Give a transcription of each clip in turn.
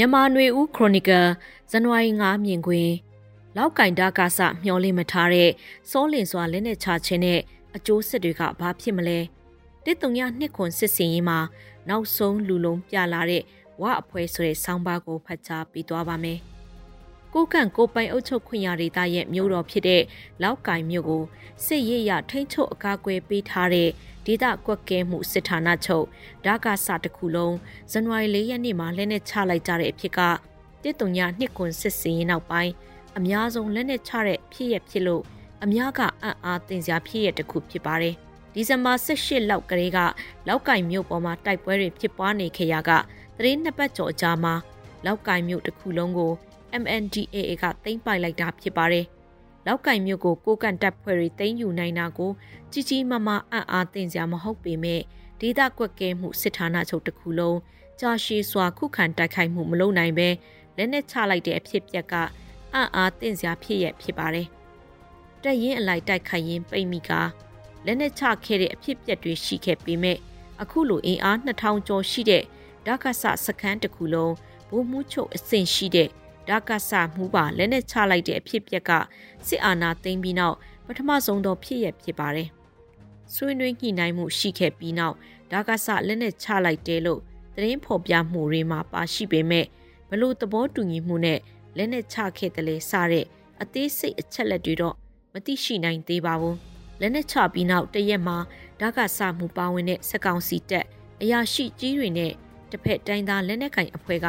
မြန်မာຫນွေဦးခရိုနီကယ်ဇန်နဝါရီ9မြင်ကွင်းလောက်ကင်တာကစမျောလင့်မထားတဲ့စောလင်စွာလက်နဲ့ချခြင်းနဲ့အကျိုးဆက်တွေကဘာဖြစ်မလဲတစ်တုံရနှစ်ခွန်စစ်စင်ရင်မှာနောက်ဆုံးလူလုံးပြလာတဲ့ဝအဖွဲဆိုတဲ့ဆောင်းပါးကိုဖတ်ကြားပေးသွားပါမယ် ကိုကန့်ကိုပိုင်အုပ်ချုပ်ခွင့်ရဒေသရဲ့မြို့တော်ဖြစ်တဲ့လောက်ကင်မြို့ကိုစစ်ရေးရထိန်းချုပ်အကာအကွယ်ပေးထားတဲ့ဒေသကွက်ကဲမှုစစ်ဌာနချုပ်ဒါကစာတစ်ခုလုံးဇန်နဝါရီ၄ရက်နေ့မှာလက်နက်ချလိုက်ကြတဲ့အဖြစ်ကတစ်တုံညနှစ်ကွန်စစ်စင်ရင်နောက်ပိုင်းအများဆုံးလက်နက်ချတဲ့ဖြစ်ရဖြစ်လို့အများကအံ့အားသင်စရာဖြစ်ရတစ်ခုဖြစ်ပါတယ်ဒီဇင်ဘာ18လောက်ကလေးကလောက်ကင်မြို့ပေါ်မှာတိုက်ပွဲတွေဖြစ်ပွားနေခဲ့ရကသတင်းနှစ်ပတ်ကျော်ကြာမှာလောက်ကင်မြို့တစ်ခုလုံးကို MNDAA ကသိမ်းပိုက်လိုက်တာဖြစ်ပါတယ်။လောက်ကင်မြို့ကိုကိုကန်တပ်ဖွဲ့တွေသိမ်းယူနိုင်တာကိုကြီးကြီးမားမားအံ့အားသင့်စရာမဟုတ်ပေမဲ့ဒေသကွက်ကဲမှုစစ်ဌာနချုပ်တစ်ခုလုံးကြာရှည်စွာခုခံတိုက်ခိုက်မှုမလုပ်နိုင်ပဲလက်နက်ချလိုက်တဲ့အဖြစ်ပြက်ကအံ့အားသင့်စရာဖြစ်ရဖြစ်ပါတယ်။တက်ရင်အလိုက်တိုက်ခိုက်ရင်ပိတ်မိကလက်နက်ချခဲ့တဲ့အဖြစ်ပြက်တွေရှိခဲ့ပေမဲ့အခုလိုအင်အား2000ကျော်ရှိတဲ့ဒကဆစခန်းတစ်ခုလုံးဘိုးမှုချုပ်အဆင့်ရှိတဲ့ ဒါကဆမှုပါလက်နဲ့ချလိုက်တဲ့အဖြစ်ပြက်ကစစ်အာဏာသိမ်းပြီးနောက်ပထမဆုံးသောဖြစ်ရဖြစ်ပါတယ်။ဆွေးနွေးညှိနှိုင်းမှုရှိခဲ့ပြီးနောက်ဒါကဆလက်နဲ့ချလိုက်တယ်လို့သတင်းဖော်ပြမှုတွေမှာပါရှိပေမဲ့ဘလို့သဘောတူညီမှုနဲ့လက်နဲ့ချခဲ့တယ်လေစတဲ့အသေးစိတ်အချက်လက်တွေတော့မသိရှိနိုင်သေးပါဘူး။လက်နဲ့ချပြီးနောက်တရက်မှာဒါကဆမှုပါဝင်တဲ့စက်ကောင်စီတက်အရာရှိကြီးတွေနဲ့တစ်ဖက်တိုင်းသားလက်နက်ကင်အဖွဲ့က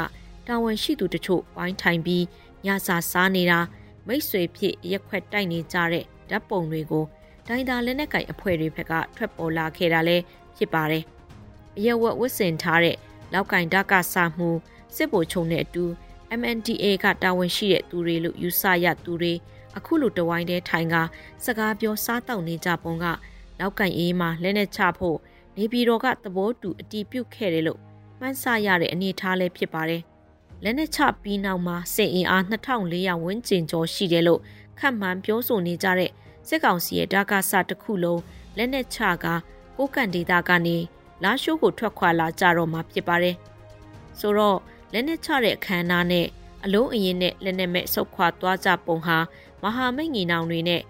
တာဝန်ရှိသူတချို့ဝိုင်းထိုင်ပြီးညစာစားနေတာမိတ်ဆွေဖြစ်ရက်ခွက်တိုက်နေကြတဲ့ဓာတ်ပုံတွေကိုဒိုင်းသာလက်နက်ကိုင်အဖွဲ့တွေဘက်ကထွက်ပေါ်လာခဲ့တာလည်းဖြစ်ပါတယ်။အရဝတ်ဝတ်ဆင်ထားတဲ့လောက်ကင်ဓာကစာမှုစစ်ဗိုလ်ချုပ်နဲ့အတူ MNDA ကတာဝန်ရှိတဲ့သူတွေလို့ယူဆရသူတွေအခုလိုတဝိုင်းတဲ့ထိုင်ကစကားပြောစားတောက်နေကြပုံကလောက်ကင်အေးမှာလက်နဲ့ချဖို့နေပြည်တော်ကသဘောတူအတီးပြုတ်ခဲ့တယ်လို့မှန်းဆရတဲ့အနေအထားလည်းဖြစ်ပါတယ် လက်နက်ချပြီးနောက်မှာစစ်အင်အား2400ဝန်းကျင်ကျော်ရှိတယ်လို့ခန့်မှန်းပြောဆိုနေကြတဲ့စစ်ကောင်စီရဲ့ဒါကာဆာတစ်ခုလုံးလက်နက်ချကကိုကန်ဒေတာကနေလာရှိုးကိုထွက်ခွာလာကြတော့မှာဖြစ်ပါတယ်။ဆိုတော့လက်နက်ချတဲ့အခမ်းအနားနဲ့အလုံးအရင်နဲ့လက်နက်မဲ့ဆုတ်ခွာသွားကြပုံဟာမဟာမိတ်ညီနောင်တွေနဲ့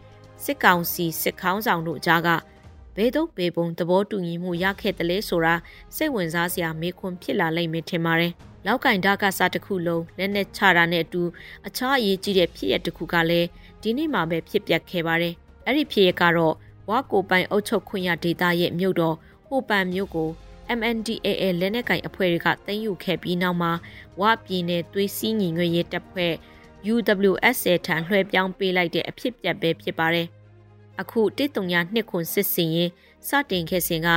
စစ်ကောင်စီစစ်ခေါင်းဆောင်တို့ကြားကဘဲတော့ဘေပုံသဘောတူညီမှုရခဲ့တယ်လေဆိုတာစိတ်ဝင်စားစရာမေးခွန်းဖြစ်လာလိမ့်မယ်ထင်ပါတယ်။ လောက်ကင်ဓာကစားတစ်ခုလုံးလက်နဲ့ချတာနဲ့အတူအခြားအရေးကြီးတဲ့ဖြစ်ရတစ်ခုကလည်းဒီနေ့မှပဲဖြစ်ပျက်ခဲ့ပါတယ်။အဲ့ဒီဖြစ်ရကတော့ဝါကိုပိုင်အုပ်ချုပ်ခွင့်ရဒေသရဲ့မြို့တော်ဟိုပန်မြို့ကို MNDAA လက်နက်ကင်အဖွဲ့တွေကတင်ယူခဲ့ပြီးနောက်မှာဝါပြည်နယ်သွေးစည်းညီညွတ်ရေးတပ်ဖွဲ့ UWSA ထံလွှဲပြောင်းပေးလိုက်တဲ့အဖြစ်ပြက်ပဲဖြစ်ပါတယ်။ အခုတစ်တုံညာနှစ်ခွန်စစ်စင်ရင်စတင်ခဲ့စဉ်က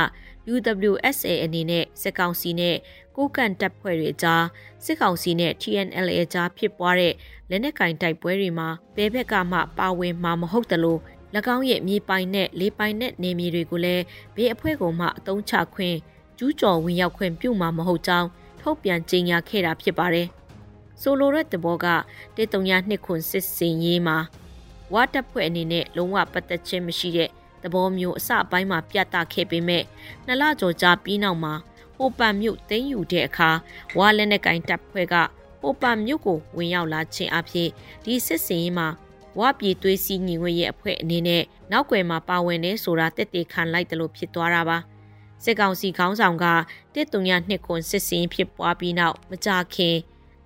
UWSA အနေနဲ့စစ်ကောင်စီနဲ့ကိုကန်တပ်ဖွဲ့တွေကြားစစ်ကောင်စီနဲ့ TNLA ကြားဖြစ်ပွားတဲ့လက်နက်ကင်တိုက်ပွဲတွေမှာဘဲဘက်ကမှပါဝင်မှာမဟုတ်တလို့၎င်းရဲ့မြေပိုင်နဲ့လေပိုင်နဲ့နေမြေတွေကိုလည်းဘေးအဖွဲ့ကမှအတုံးချခွင့်ကျူးကျော်ဝင်ရောက်ခွင့်ပြုမှာမဟုတ်ကြောင်းထုတ်ပြန်ကြေညာခဲ့တာဖြစ်ပါတယ်။ဆိုလိုတဲ့သဘောကတေတုံညာနှစ်ခွန်စစ်စင်ရေးမှာ ဝါတပ်ဖွဲ့အနေနဲ့လုံးဝပတ်သက်ခြင်းမရှိတဲ့သဘောမျိုးအစအပိုင်းမှာပြသခဲ့ပေမဲ့နှစ်လကျော်ကြာပြီးနောက်မှာဟိုပန်မြို့သိမ်းယူတဲ့အခါဝါလက်နက်ကင်တပ်ဖွဲ့ကဟိုပန်မြို့ကိုဝင်ရောက်လာခြင်းအဖြစ်ဒီစစ်စင်ရေးမှာဝါပြည်သွေးစည်းညီငွေရဲ့အဖွဲ့အနေနဲ့နောက်ွယ်မှာပါဝင်နေဆိုတာတက်တေခံလိုက်တယ်လို့ဖြစ်သွားတာပါစစ်ကောင်စီခေါင်းဆောင်ကတစ်တုံရနှစ်ခွန်စစ်စင်ဖြစ်ပွားပြီးနောက်မကြခင်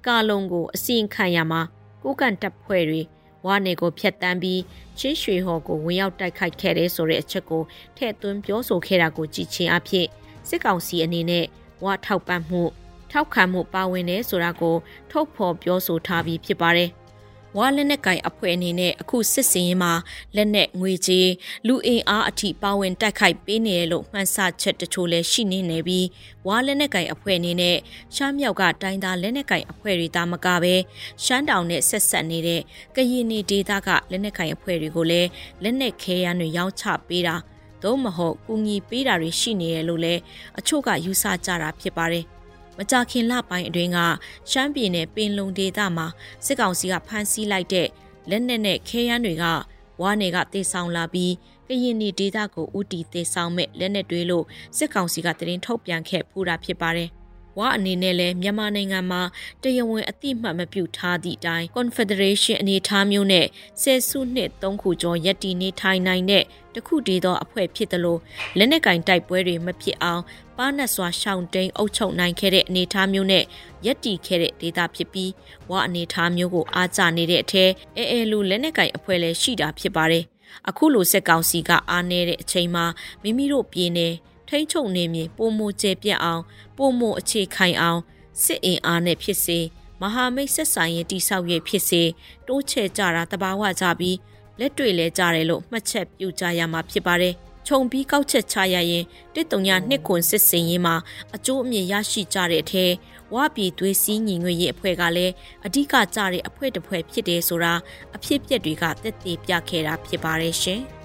ကာလုံကိုအစီရင်ခံရမှာကိုကန်တပ်ဖွဲ့တွေ ဝါနေကိုဖျက်တမ်းပြီးချင်းရွှေဟော်ကိုဝင်ရောက်တိုက်ခိုက်ခဲ့တဲ့ဆိုတဲ့အချက်ကိုထည့်သွင်းပြောဆိုခဲ့တာကိုကြည်ချင်းအဖြစ်စစ်ကောင်စီအနေနဲ့ဝါထောက်ပံ့မှုထောက်ခံမှုပါဝင်တယ်ဆိုတာကိုထုတ်ဖော်ပြောဆိုထားပြီးဖြစ်ပါတယ်။ ဝါလက်နက်ကင်အဖွဲ့အနေနဲ့အခုစစ်စင်ရင်မှာလက်နက်ငွေကြေးလူအင်အားအထိပါဝင်တိုက်ခိုက်ပေးနေတယ်လို့မှန်းဆချက်တချို့လည်းရှိနေနေပြီးဝါလက်နက်ကင်အဖွဲ့အနေနဲ့ရှမ်းမြောက်ကတိုင်းသားလက်နက်ကင်အဖွဲ့တွေတာမကပဲရှမ်းတောင်နဲ့ဆက်ဆက်နေတဲ့ကရင်နေဒေသကလက်နက်ကင်အဖွဲ့တွေကိုလည်းလက်နက်ခဲယမ်းတွေရောင်းချပေးတာသို့မဟုတ်ကူညီပေးတာတွေရှိနေရလို့လည်းအချို့ကယူဆကြတာဖြစ်ပါတယ်။ မကြခင်လပိုင်းအတွင်းကရှမ်းပြည်နယ်ပင်လုံဒေသမှာစစ်ကောင်စီကဖမ်းဆီးလိုက်တဲ့လက်နက်နဲ့ခဲယမ်းတွေကဝါနယ်ကတေဆောင်လာပြီးကရင်နီဒေသကိုဥတီတေဆောင်မဲ့လက်နက်တွေလို့စစ်ကောင်စီကတရင်ထုတ်ပြန်ခဲ့ဖူးတာဖြစ်ပါတယ်။ ဝဝါအနေနဲ့လည်းမြန်မာနိုင်ငံမှာတရားဝင်အတိအမှတ်မပြုထားသည့်အတိုင်း Confederation အနေအထားမျိုးနဲ့ဆယ်စုနှစ်သုံးခုကျော်ရပ်တည်နေထိုင်နိုင်တဲ့တခုတည်းသောအဖွဲ့ဖြစ်သလိုလက်နက်ကင်တိုက်ပွဲတွေမဖြစ်အောင်ပါနတ်စွာရှောင်တိန်အုပ်ချုပ်နိုင်ခဲ့တဲ့အနေအထားမျိုးနဲ့ရပ်တည်ခဲ့တဲ့ဒေသဖြစ်ပြီးဝါအနေအထားမျိုးကိုအားကျနေတဲ့အထက်အဲအဲလူလက်နက်ကင်အဖွဲ့လည်းရှိတာဖြစ်ပါတယ်အခုလိုစက်ကောင်စီကအားနေတဲ့အချိန်မှာမိမိတို့ပြည်နယ် ထိမ့်ချုပ်နေမြေပုံမကျေပြတ်အောင်ပုံမအခြေခိုင်အောင်စစ်အင်အားနဲ့ဖြစ်စေမဟာမိတ်ဆက်ဆိုင်ရဲ့တိဆောက်ရေးဖြစ်စေတိုးချဲ့ကြတာတဘာဝကြပြီးလက်တွေ့လဲကြတယ်လို့မှတ်ချက်ပြုကြရမှာဖြစ်ပါတယ်ခြုံပြီးကောက်ချက်ချရရင်တစ်တုံညာနှစ်ခွန်စစ်စင်ရေးမှာအကျိုးအမြင်ရရှိကြတဲ့အထဲဝါပြည်သွေးစည်းညီညွတ်ရေးအဖွဲ့ကလည်းအဓိကကြတဲ့အဖွဲ့တစ်ဖွဲ့ဖြစ်တယ်ဆိုတာအဖြစ်အပျက်တွေကသက်သေပြခဲ့တာဖြစ်ပါတယ်ရှင်။